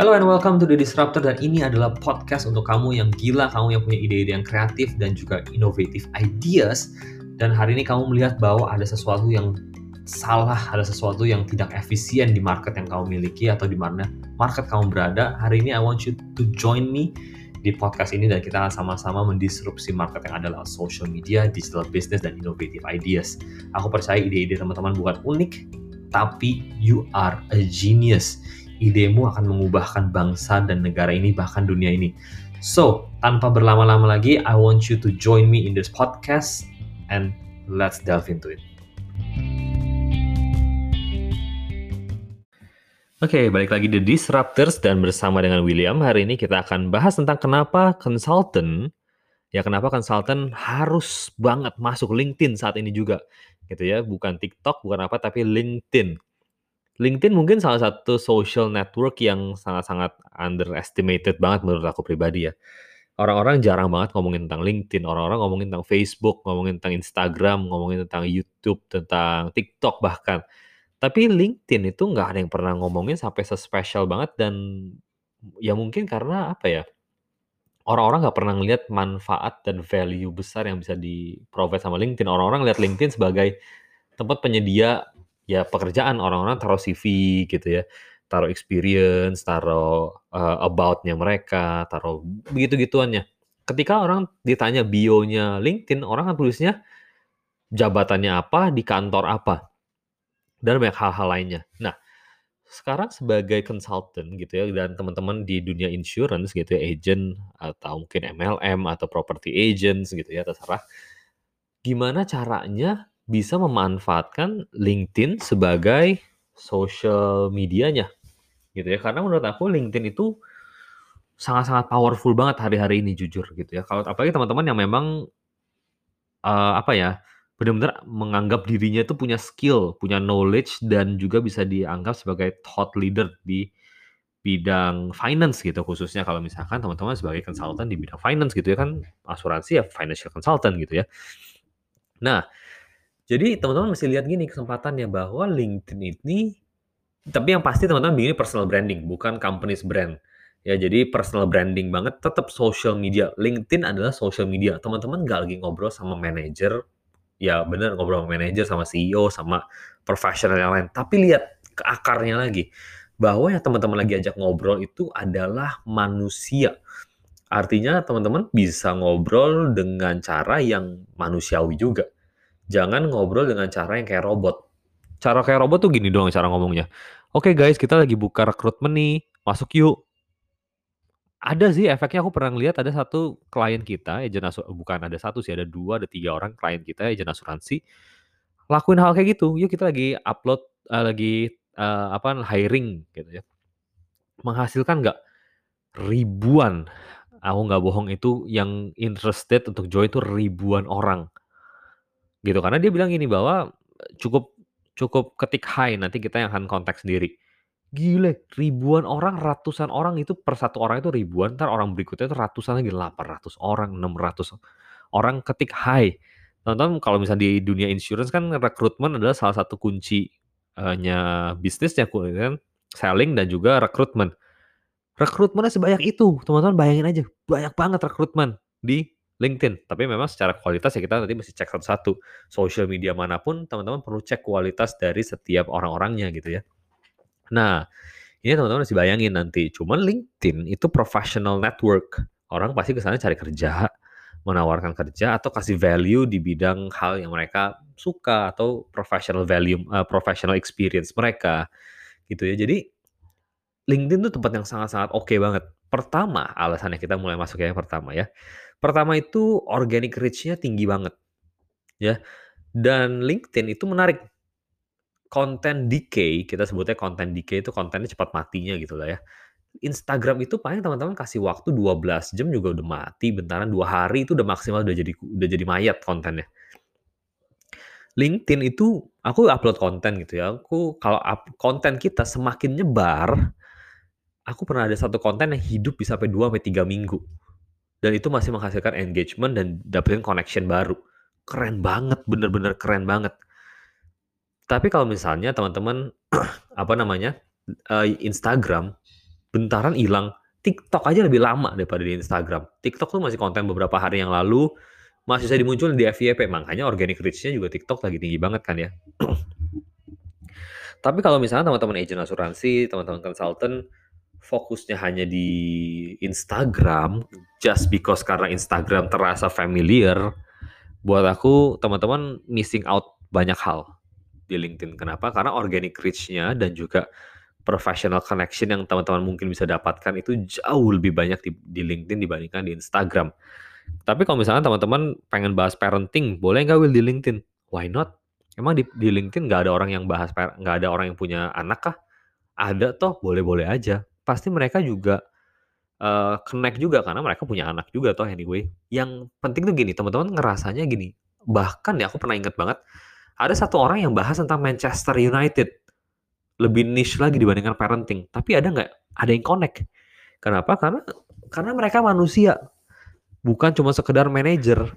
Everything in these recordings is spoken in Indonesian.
Hello and welcome to The Disruptor dan ini adalah podcast untuk kamu yang gila, kamu yang punya ide-ide yang kreatif dan juga innovative ideas dan hari ini kamu melihat bahwa ada sesuatu yang salah, ada sesuatu yang tidak efisien di market yang kamu miliki atau di mana market kamu berada. Hari ini I want you to join me di podcast ini dan kita akan sama-sama mendisrupsi market yang adalah social media, digital business, dan innovative ideas. Aku percaya ide-ide teman-teman bukan unik, tapi you are a genius idemu akan mengubahkan bangsa dan negara ini bahkan dunia ini. So, tanpa berlama-lama lagi, I want you to join me in this podcast and let's delve into it. Oke, okay, balik lagi di Disruptors dan bersama dengan William. Hari ini kita akan bahas tentang kenapa consultant, ya kenapa consultant harus banget masuk LinkedIn saat ini juga. Gitu ya, bukan TikTok, bukan apa, tapi LinkedIn LinkedIn mungkin salah satu social network yang sangat-sangat underestimated banget menurut aku pribadi ya. Orang-orang jarang banget ngomongin tentang LinkedIn, orang-orang ngomongin tentang Facebook, ngomongin tentang Instagram, ngomongin tentang YouTube, tentang TikTok bahkan. Tapi LinkedIn itu nggak ada yang pernah ngomongin sampai sespesial banget dan ya mungkin karena apa ya, orang-orang nggak pernah ngelihat manfaat dan value besar yang bisa di-provide sama LinkedIn. Orang-orang lihat LinkedIn sebagai tempat penyedia ya pekerjaan orang-orang taruh CV gitu ya, taruh experience, taruh uh, about-nya mereka, taruh begitu-gituannya. Ketika orang ditanya bio-nya LinkedIn, orang kan tulisnya jabatannya apa, di kantor apa, dan banyak hal-hal lainnya. Nah, sekarang sebagai consultant gitu ya dan teman-teman di dunia insurance gitu ya agent atau mungkin MLM atau property agents gitu ya terserah gimana caranya bisa memanfaatkan LinkedIn sebagai social medianya gitu ya. Karena menurut aku LinkedIn itu sangat-sangat powerful banget hari-hari ini jujur gitu ya. Kalau apalagi teman-teman yang memang uh, apa ya benar-benar menganggap dirinya itu punya skill punya knowledge dan juga bisa dianggap sebagai thought leader di bidang finance gitu. Khususnya kalau misalkan teman-teman sebagai konsultan di bidang finance gitu ya kan. Asuransi ya financial consultant gitu ya. Nah jadi teman-teman mesti lihat gini kesempatannya bahwa LinkedIn ini tapi yang pasti teman-teman begini personal branding, bukan company's brand. Ya, jadi personal branding banget, tetap social media. LinkedIn adalah social media. Teman-teman nggak lagi ngobrol sama manajer, ya bener ngobrol sama manajer, sama CEO, sama profesional yang lain. Tapi lihat ke akarnya lagi, bahwa yang teman-teman lagi ajak ngobrol itu adalah manusia. Artinya teman-teman bisa ngobrol dengan cara yang manusiawi juga jangan ngobrol dengan cara yang kayak robot. Cara kayak robot tuh gini doang cara ngomongnya. Oke okay guys, kita lagi buka rekrutmen nih, masuk yuk. Ada sih efeknya aku pernah lihat ada satu klien kita, agent asuransi, bukan ada satu sih, ada dua, ada tiga orang klien kita, agent asuransi. Lakuin hal kayak gitu, yuk kita lagi upload, uh, lagi uh, apa hiring gitu ya. Menghasilkan nggak? Ribuan, aku nggak bohong itu yang interested untuk join itu ribuan orang Gitu, karena dia bilang gini bahwa, cukup cukup ketik hi, nanti kita yang akan kontak sendiri. Gile, ribuan orang, ratusan orang itu per satu orang itu ribuan, ntar orang berikutnya itu ratusan lagi, 800 orang, 600 orang ketik hi. Teman-teman kalau misalnya di dunia insurance kan rekrutmen adalah salah satu kunci nya bisnisnya kan, selling dan juga rekrutmen. Rekrutmennya sebanyak itu, teman-teman bayangin aja, banyak banget rekrutmen di LinkedIn. Tapi memang secara kualitas ya kita nanti mesti cek satu-satu. Social media mana pun teman-teman perlu cek kualitas dari setiap orang-orangnya gitu ya. Nah, ini teman-teman masih bayangin nanti. Cuman LinkedIn itu professional network. Orang pasti ke sana cari kerja, menawarkan kerja atau kasih value di bidang hal yang mereka suka atau professional value, uh, professional experience mereka gitu ya. Jadi LinkedIn tuh tempat yang sangat-sangat oke okay banget. Pertama, alasannya kita mulai masuk ya yang pertama ya. Pertama itu organic reach-nya tinggi banget. Ya. Dan LinkedIn itu menarik. Konten decay, kita sebutnya konten decay itu kontennya cepat matinya gitu lah ya. Instagram itu paling teman-teman kasih waktu 12 jam juga udah mati, bentaran dua hari itu udah maksimal udah jadi udah jadi mayat kontennya. LinkedIn itu aku upload konten gitu ya. Aku kalau up, konten kita semakin nyebar, aku pernah ada satu konten yang hidup bisa sampai 2 sampai 3 minggu. Dan itu masih menghasilkan engagement dan dapetin connection baru. Keren banget, bener-bener keren banget. Tapi kalau misalnya teman-teman apa namanya? Uh, Instagram bentaran hilang. TikTok aja lebih lama daripada di Instagram. TikTok tuh masih konten beberapa hari yang lalu, masih bisa dimunculin di FYP, makanya organic reach-nya juga TikTok lagi tinggi banget kan ya. Tapi kalau misalnya teman-teman agent asuransi, teman-teman konsultan, fokusnya hanya di Instagram, just because karena Instagram terasa familiar, buat aku teman-teman missing out banyak hal di LinkedIn. Kenapa? Karena organic reach-nya dan juga professional connection yang teman-teman mungkin bisa dapatkan itu jauh lebih banyak di, di LinkedIn dibandingkan di Instagram. Tapi kalau misalnya teman-teman pengen bahas parenting, boleh nggak Will di LinkedIn? Why not? Emang di, di LinkedIn nggak ada orang yang bahas nggak ada orang yang punya anak kah? Ada toh, boleh-boleh aja. Pasti mereka juga uh, connect juga karena mereka punya anak juga toh anyway. Yang penting tuh gini, teman-teman ngerasanya gini. Bahkan ya aku pernah inget banget ada satu orang yang bahas tentang Manchester United lebih niche lagi dibandingkan parenting. Tapi ada nggak? Ada yang connect. Kenapa? Karena karena mereka manusia, bukan cuma sekedar manajer.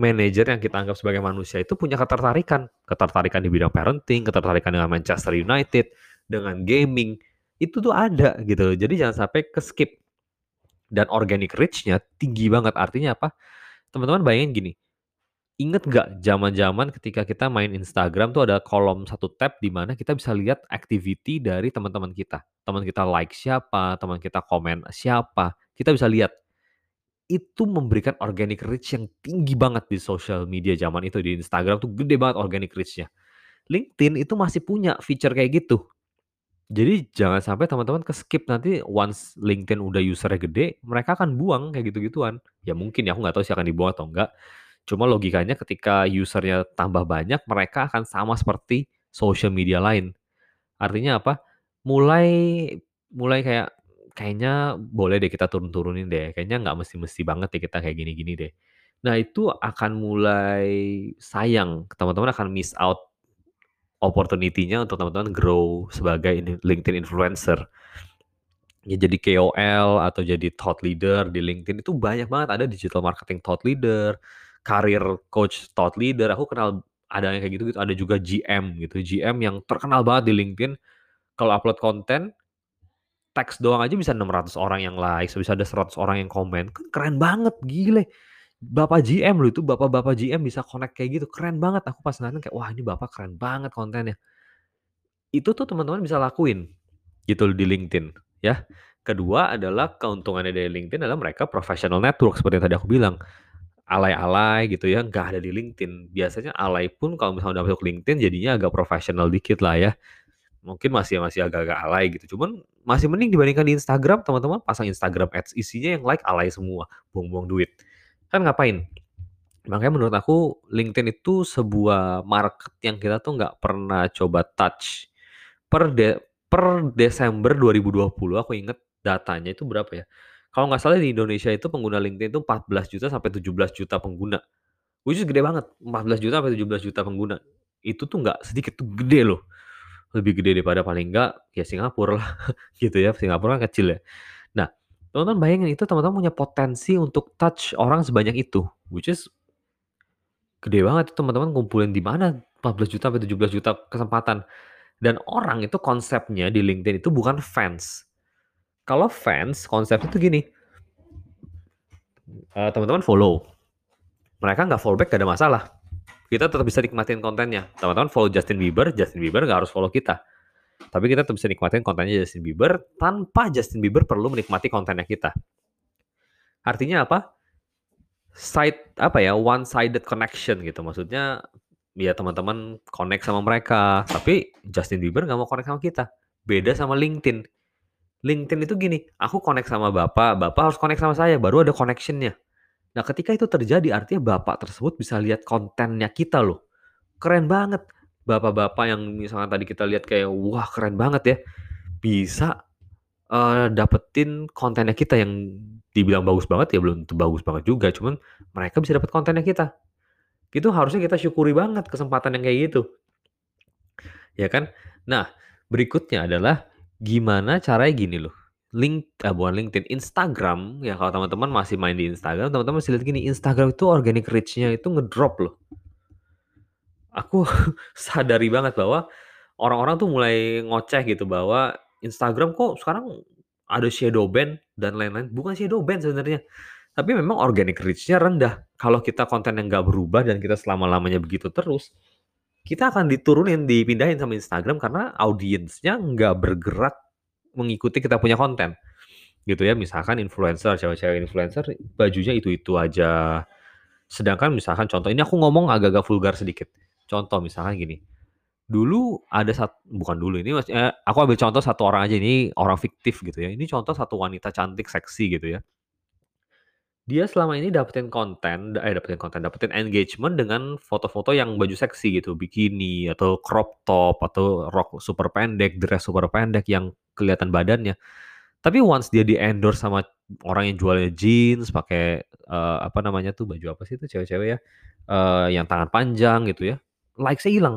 Manajer yang kita anggap sebagai manusia itu punya ketertarikan, ketertarikan di bidang parenting, ketertarikan dengan Manchester United, dengan gaming, itu tuh ada gitu. Jadi jangan sampai ke skip. Dan organic reach-nya tinggi banget. Artinya apa? Teman-teman bayangin gini, Ingat nggak zaman-zaman ketika kita main Instagram tuh ada kolom satu tab di mana kita bisa lihat activity dari teman-teman kita. Teman kita like siapa, teman kita komen siapa, kita bisa lihat. Itu memberikan organic reach yang tinggi banget di social media zaman itu. Di Instagram tuh gede banget organic reach-nya. LinkedIn itu masih punya feature kayak gitu. Jadi jangan sampai teman-teman ke skip nanti once LinkedIn udah usernya gede, mereka akan buang kayak gitu-gituan. Ya mungkin ya aku nggak tahu sih akan dibuang atau enggak. Cuma logikanya ketika usernya tambah banyak, mereka akan sama seperti social media lain. Artinya apa? Mulai mulai kayak kayaknya boleh deh kita turun-turunin deh. Kayaknya nggak mesti-mesti banget deh kita kayak gini-gini deh. Nah itu akan mulai sayang. Teman-teman akan miss out opportunity-nya untuk teman-teman grow sebagai LinkedIn influencer. Ya jadi KOL atau jadi thought leader di LinkedIn itu banyak banget. Ada digital marketing thought leader, karir coach thought leader, aku kenal ada yang kayak gitu gitu, ada juga GM gitu, GM yang terkenal banget di LinkedIn, kalau upload konten, teks doang aja bisa 600 orang yang like, bisa ada 100 orang yang komen, kan keren banget, gile. Bapak GM loh itu, bapak-bapak GM bisa connect kayak gitu, keren banget. Aku pas nonton kayak, wah ini bapak keren banget kontennya. Itu tuh teman-teman bisa lakuin gitu di LinkedIn ya. Kedua adalah keuntungannya dari LinkedIn adalah mereka professional network seperti yang tadi aku bilang alay-alay gitu ya, nggak ada di LinkedIn. Biasanya alay pun kalau misalnya udah masuk LinkedIn jadinya agak profesional dikit lah ya. Mungkin masih masih agak-agak alay gitu. Cuman masih mending dibandingkan di Instagram, teman-teman pasang Instagram ads isinya yang like alay semua, buang-buang duit. Kan ngapain? Makanya menurut aku LinkedIn itu sebuah market yang kita tuh nggak pernah coba touch. Per de per Desember 2020 aku inget datanya itu berapa ya? Kalau nggak salah di Indonesia itu pengguna LinkedIn itu 14 juta sampai 17 juta pengguna. Which is gede banget, 14 juta sampai 17 juta pengguna. Itu tuh nggak sedikit, tuh gede loh. Lebih gede daripada paling nggak ya Singapura lah gitu ya, Singapura kan kecil ya. Teman-teman bayangin itu teman-teman punya potensi untuk touch orang sebanyak itu, which is gede banget itu teman-teman ngumpulin di mana 14 juta sampai 17 juta kesempatan. Dan orang itu konsepnya di LinkedIn itu bukan fans. Kalau fans, konsepnya tuh gini, uh, teman-teman follow, mereka nggak follow back gak ada masalah. Kita tetap bisa nikmatin kontennya. Teman-teman follow Justin Bieber, Justin Bieber nggak harus follow kita. Tapi kita tetap bisa nikmatin kontennya Justin Bieber tanpa Justin Bieber perlu menikmati kontennya kita. Artinya apa? Side apa ya one sided connection gitu. Maksudnya ya teman-teman connect sama mereka, tapi Justin Bieber nggak mau connect sama kita. Beda sama LinkedIn. LinkedIn itu gini, aku connect sama Bapak, Bapak harus connect sama saya, baru ada connection-nya. Nah, ketika itu terjadi, artinya Bapak tersebut bisa lihat kontennya kita loh. Keren banget. Bapak-bapak yang misalnya tadi kita lihat kayak, wah keren banget ya. Bisa uh, dapetin kontennya kita yang dibilang bagus banget, ya belum bagus banget juga. Cuman mereka bisa dapat kontennya kita. Itu harusnya kita syukuri banget kesempatan yang kayak gitu. Ya kan? Nah, berikutnya adalah Gimana caranya gini loh, link ah, bukan LinkedIn, Instagram, ya kalau teman-teman masih main di Instagram, teman-teman masih lihat gini, Instagram itu organic reach-nya itu ngedrop loh. Aku sadari banget bahwa orang-orang tuh mulai ngoceh gitu bahwa Instagram kok sekarang ada shadow ban dan lain-lain. Bukan shadow ban sebenarnya, tapi memang organic reach-nya rendah. Kalau kita konten yang nggak berubah dan kita selama-lamanya begitu terus, kita akan diturunin, dipindahin sama Instagram karena audiensnya nggak bergerak mengikuti kita punya konten. Gitu ya, misalkan influencer, cewek-cewek influencer bajunya itu-itu aja. Sedangkan misalkan contoh ini aku ngomong agak-agak vulgar sedikit. Contoh misalkan gini, dulu ada sat bukan dulu ini maksudnya aku ambil contoh satu orang aja ini orang fiktif gitu ya. Ini contoh satu wanita cantik seksi gitu ya. Dia selama ini dapetin konten, eh dapetin konten, dapetin engagement dengan foto-foto yang baju seksi gitu, bikini atau crop top atau rok super pendek, dress super pendek yang kelihatan badannya. Tapi once dia di-endorse sama orang yang jualnya jeans, pakai uh, apa namanya tuh baju apa sih itu cewek-cewek ya, uh, yang tangan panjang gitu ya, likes-nya hilang.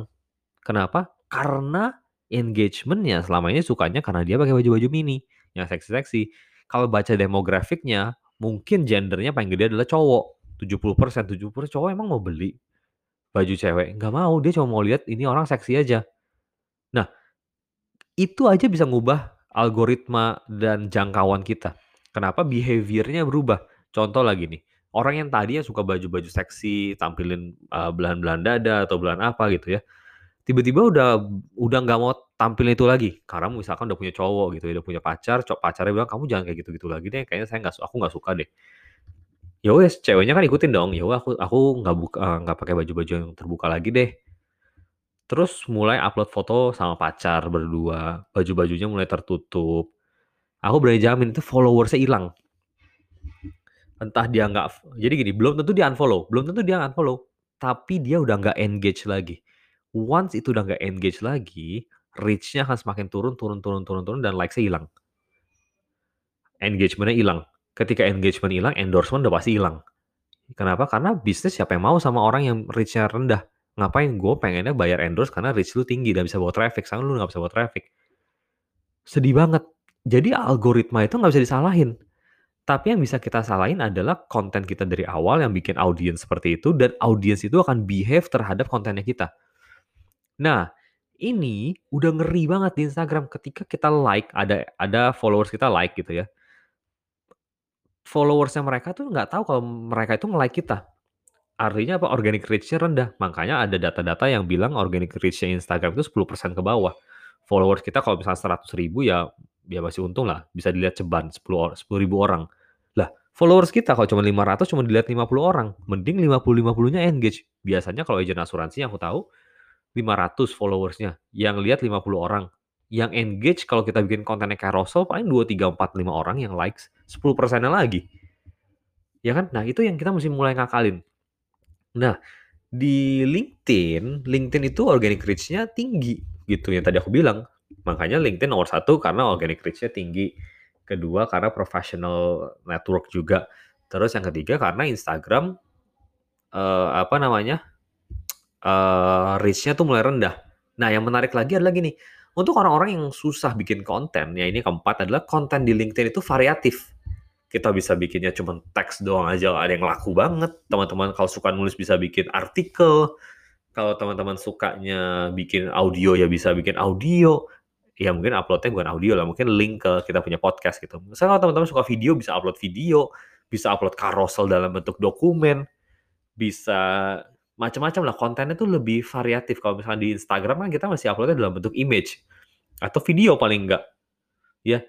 Kenapa? Karena engagement-nya selama ini sukanya karena dia pakai baju-baju mini yang seksi-seksi. Kalau baca demografiknya, mungkin gendernya paling gede adalah cowok. 70%, 70% cowok emang mau beli baju cewek? Nggak mau, dia cuma mau lihat ini orang seksi aja. Nah, itu aja bisa ngubah algoritma dan jangkauan kita. Kenapa behavior-nya berubah? Contoh lagi nih, orang yang tadinya suka baju-baju seksi, tampilin uh, belahan-belahan dada atau belahan apa gitu ya, tiba-tiba udah udah nggak mau tampilin itu lagi. Karena misalkan udah punya cowok gitu udah punya pacar cowok pacarnya bilang kamu jangan kayak gitu-gitu lagi deh kayaknya saya nggak aku nggak suka deh. Ya wes ceweknya kan ikutin dong. Ya aku aku nggak buka eh, nggak pakai baju-baju yang terbuka lagi deh. Terus mulai upload foto sama pacar berdua baju-bajunya mulai tertutup. Aku berani jamin itu followersnya hilang entah dia nggak jadi gini belum tentu dia unfollow belum tentu dia unfollow tapi dia udah nggak engage lagi once itu udah nggak engage lagi, reach-nya akan semakin turun, turun, turun, turun, turun, dan likes-nya hilang. Engagement-nya hilang. Ketika engagement hilang, endorsement udah pasti hilang. Kenapa? Karena bisnis siapa yang mau sama orang yang reach-nya rendah. Ngapain? Gue pengennya bayar endorse karena reach lu tinggi dan bisa bawa traffic. Sekarang lu nggak bisa bawa traffic. Sedih banget. Jadi algoritma itu nggak bisa disalahin. Tapi yang bisa kita salahin adalah konten kita dari awal yang bikin audiens seperti itu dan audiens itu akan behave terhadap kontennya kita. Nah, ini udah ngeri banget di Instagram ketika kita like, ada ada followers kita like gitu ya. Followersnya mereka tuh nggak tahu kalau mereka itu nge-like kita. Artinya apa? Organic reach-nya rendah. Makanya ada data-data yang bilang organic reach-nya Instagram itu 10% ke bawah. Followers kita kalau misalnya 100 ribu ya ya masih untung lah. Bisa dilihat ceban 10, 10 ribu orang. Lah, followers kita kalau cuma 500 cuma dilihat 50 orang. Mending 50-50-nya engage. Biasanya kalau agent asuransi yang aku tahu, 500 followersnya, yang lihat 50 orang. Yang engage kalau kita bikin kontennya carousel paling 2, 3, 4, 5 orang yang likes, 10 persennya lagi. Ya kan? Nah itu yang kita mesti mulai ngakalin. Nah, di LinkedIn, LinkedIn itu organic reach-nya tinggi gitu yang tadi aku bilang. Makanya LinkedIn nomor satu karena organic reach-nya tinggi. Kedua karena professional network juga. Terus yang ketiga karena Instagram uh, apa namanya uh, reach-nya tuh mulai rendah. Nah, yang menarik lagi adalah gini, untuk orang-orang yang susah bikin konten, ya ini keempat adalah konten di LinkedIn itu variatif. Kita bisa bikinnya cuma teks doang aja, ada yang laku banget. Teman-teman kalau suka nulis bisa bikin artikel. Kalau teman-teman sukanya bikin audio ya bisa bikin audio. Ya mungkin uploadnya bukan audio lah, mungkin link ke kita punya podcast gitu. Misalnya kalau teman-teman suka video, bisa upload video, bisa upload carousel dalam bentuk dokumen, bisa macam-macam lah. Kontennya tuh lebih variatif. Kalau misalnya di Instagram kan kita masih uploadnya dalam bentuk image atau video paling enggak ya.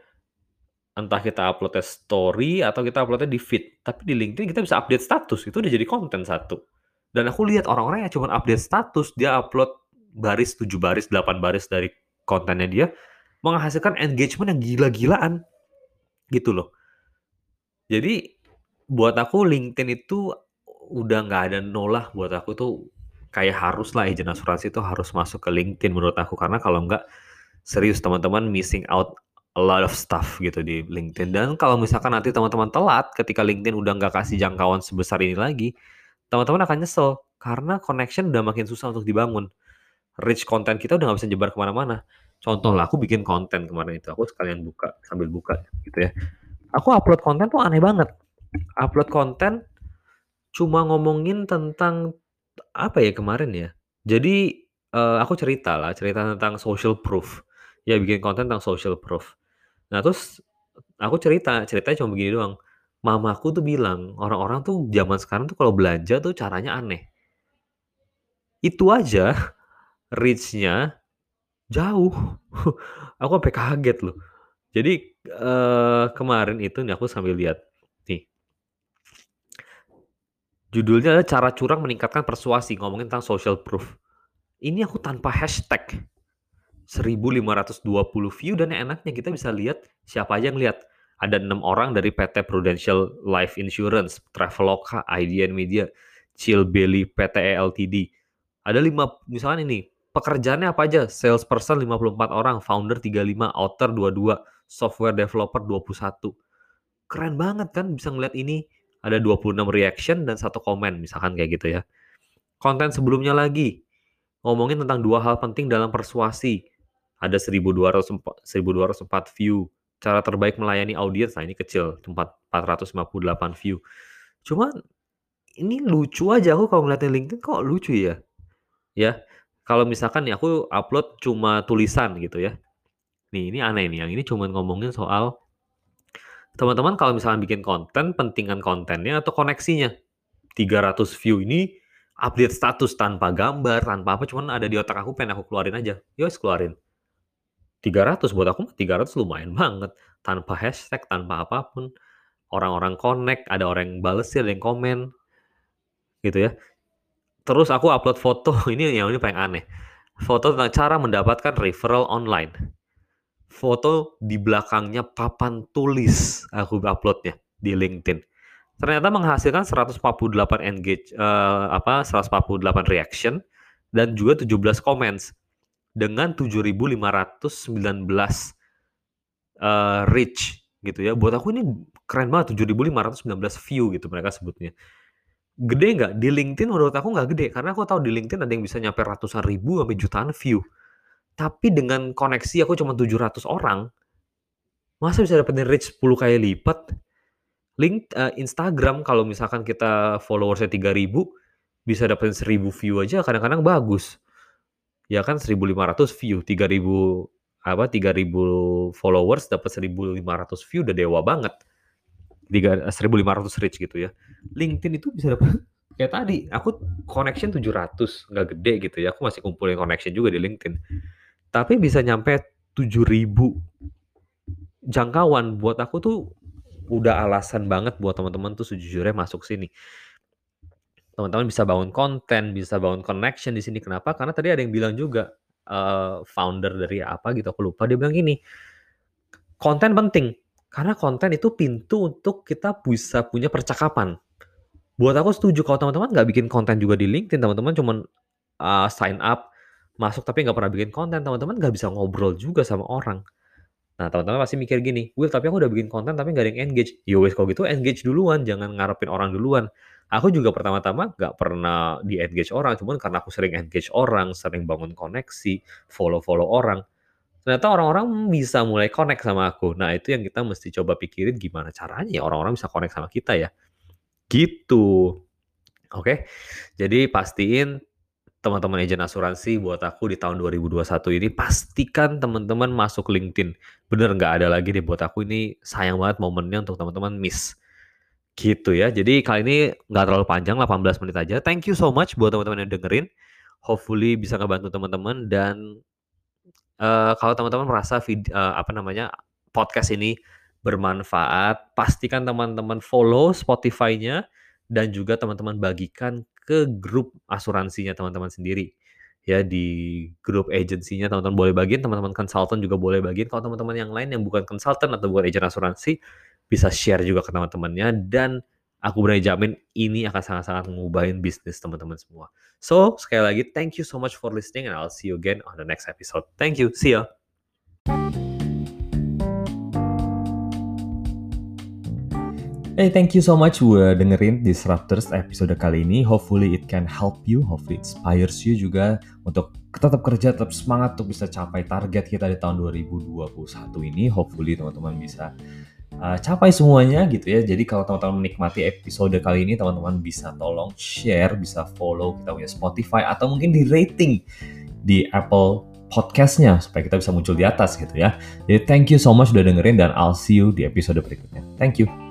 Entah kita uploadnya story atau kita uploadnya di feed. Tapi di LinkedIn kita bisa update status itu udah jadi konten satu dan aku lihat orang-orang yang cuma update status dia upload baris 7 baris 8 baris dari kontennya dia menghasilkan engagement yang gila-gilaan. Gitu loh. Jadi buat aku LinkedIn itu udah nggak ada nolah buat aku. Tuh kayak harus lah agent asuransi itu harus masuk ke LinkedIn menurut aku. Karena kalau nggak serius teman-teman missing out a lot of stuff gitu di LinkedIn. Dan kalau misalkan nanti teman-teman telat ketika LinkedIn udah nggak kasih jangkauan sebesar ini lagi teman-teman akan nyesel karena connection udah makin susah untuk dibangun rich content kita udah nggak bisa nyebar ke mana-mana contoh lah aku bikin konten kemarin itu aku sekalian buka sambil buka gitu ya aku upload konten tuh aneh banget upload konten cuma ngomongin tentang apa ya kemarin ya. Jadi uh, aku cerita lah, cerita tentang social proof. Ya bikin konten tentang social proof. Nah terus aku cerita, ceritanya cuma begini doang, mamaku tuh bilang, orang-orang tuh zaman sekarang tuh kalau belanja tuh caranya aneh. Itu aja reach-nya jauh. Aku sampai kaget loh. Jadi, eee, kemarin itu nih aku sambil lihat, nih. Judulnya adalah cara curang meningkatkan persuasi, ngomongin tentang social proof. Ini aku tanpa hashtag. 1.520 view dan yang enaknya kita bisa lihat siapa aja yang lihat. Ada 6 orang dari PT Prudential Life Insurance, Traveloka, IDN Media, Chill Belly PTE Ltd. Ada 5 misalkan ini, pekerjaannya apa aja? Salesperson 54 orang, founder 35, author 22, software developer 21. Keren banget kan bisa ngeliat ini ada 26 reaction dan satu komen misalkan kayak gitu ya. Konten sebelumnya lagi ngomongin tentang dua hal penting dalam persuasi. Ada 1204 1204 view. Cara terbaik melayani audiens, nah ini kecil, 458 view. Cuman ini lucu aja aku kalau ngeliatin LinkedIn kok lucu ya. Ya, kalau misalkan nih aku upload cuma tulisan gitu ya. Nih, ini aneh nih, yang ini cuma ngomongin soal Teman-teman kalau misalnya bikin konten, pentingan kontennya atau koneksinya. 300 view ini update status tanpa gambar, tanpa apa, cuman ada di otak aku pengen aku keluarin aja. Ya wes keluarin. 300 buat aku 300 lumayan banget. Tanpa hashtag, tanpa apa pun. Orang-orang connect, ada orang yang balesin, ada yang komen. Gitu ya. Terus aku upload foto, ini yang ini paling aneh. Foto tentang cara mendapatkan referral online foto di belakangnya papan tulis aku uploadnya di LinkedIn. Ternyata menghasilkan 148 engage uh, apa 148 reaction dan juga 17 comments dengan 7.519 uh, reach gitu ya. Buat aku ini keren banget 7.519 view gitu mereka sebutnya. Gede nggak? Di LinkedIn menurut aku nggak gede karena aku tahu di LinkedIn ada yang bisa nyampe ratusan ribu sampai jutaan view. Tapi dengan koneksi aku cuma 700 orang, masa bisa dapetin reach 10 kali lipat? Link uh, Instagram kalau misalkan kita followersnya 3000 bisa dapetin 1000 view aja kadang-kadang bagus. Ya kan 1500 view, 3000 apa 3000 followers dapat 1500 view udah dewa banget. 3 1500 reach gitu ya. LinkedIn itu bisa dapat kayak tadi aku connection 700 nggak gede gitu ya. Aku masih kumpulin connection juga di LinkedIn tapi bisa nyampe 7000 jangkauan buat aku tuh udah alasan banget buat teman-teman tuh sejujurnya masuk sini. Teman-teman bisa bangun konten, bisa bangun connection di sini. Kenapa? Karena tadi ada yang bilang juga uh, founder dari apa gitu aku lupa dia bilang gini. Konten penting karena konten itu pintu untuk kita bisa punya percakapan. Buat aku setuju kalau teman-teman nggak bikin konten juga di LinkedIn, teman-teman cuman uh, sign up masuk tapi nggak pernah bikin konten, teman-teman nggak bisa ngobrol juga sama orang. Nah, teman-teman pasti mikir gini, Will, tapi aku udah bikin konten tapi nggak ada yang engage. Yo wes kalau gitu engage duluan, jangan ngarepin orang duluan. Aku juga pertama-tama nggak pernah di engage orang, cuman karena aku sering engage orang, sering bangun koneksi, follow-follow orang. Ternyata orang-orang bisa mulai connect sama aku. Nah, itu yang kita mesti coba pikirin gimana caranya ya orang-orang bisa connect sama kita ya. Gitu. Oke. Jadi pastiin teman-teman agent asuransi buat aku di tahun 2021 ini pastikan teman-teman masuk LinkedIn. Bener nggak ada lagi deh buat aku ini sayang banget momennya untuk teman-teman miss. Gitu ya. Jadi kali ini nggak terlalu panjang 18 menit aja. Thank you so much buat teman-teman yang dengerin. Hopefully bisa ngebantu teman-teman dan uh, kalau teman-teman merasa video, uh, apa namanya podcast ini bermanfaat, pastikan teman-teman follow Spotify-nya dan juga teman-teman bagikan ke grup asuransinya teman-teman sendiri. Ya di grup agensinya teman-teman boleh bagiin, teman-teman konsultan juga boleh bagiin. Kalau teman-teman yang lain yang bukan konsultan atau bukan agent asuransi bisa share juga ke teman-temannya dan aku berani jamin ini akan sangat-sangat mengubahin bisnis teman-teman semua. So, sekali lagi thank you so much for listening and I'll see you again on the next episode. Thank you. See ya. Hey, thank you so much udah dengerin Disruptors episode kali ini. Hopefully it can help you, hopefully inspires you juga untuk tetap kerja, tetap semangat untuk bisa capai target kita di tahun 2021 ini. Hopefully teman-teman bisa uh, capai semuanya gitu ya. Jadi kalau teman-teman menikmati episode kali ini, teman-teman bisa tolong share, bisa follow kita punya Spotify atau mungkin di rating di Apple podcastnya supaya kita bisa muncul di atas gitu ya. Jadi thank you so much udah dengerin dan I'll see you di episode berikutnya. Thank you.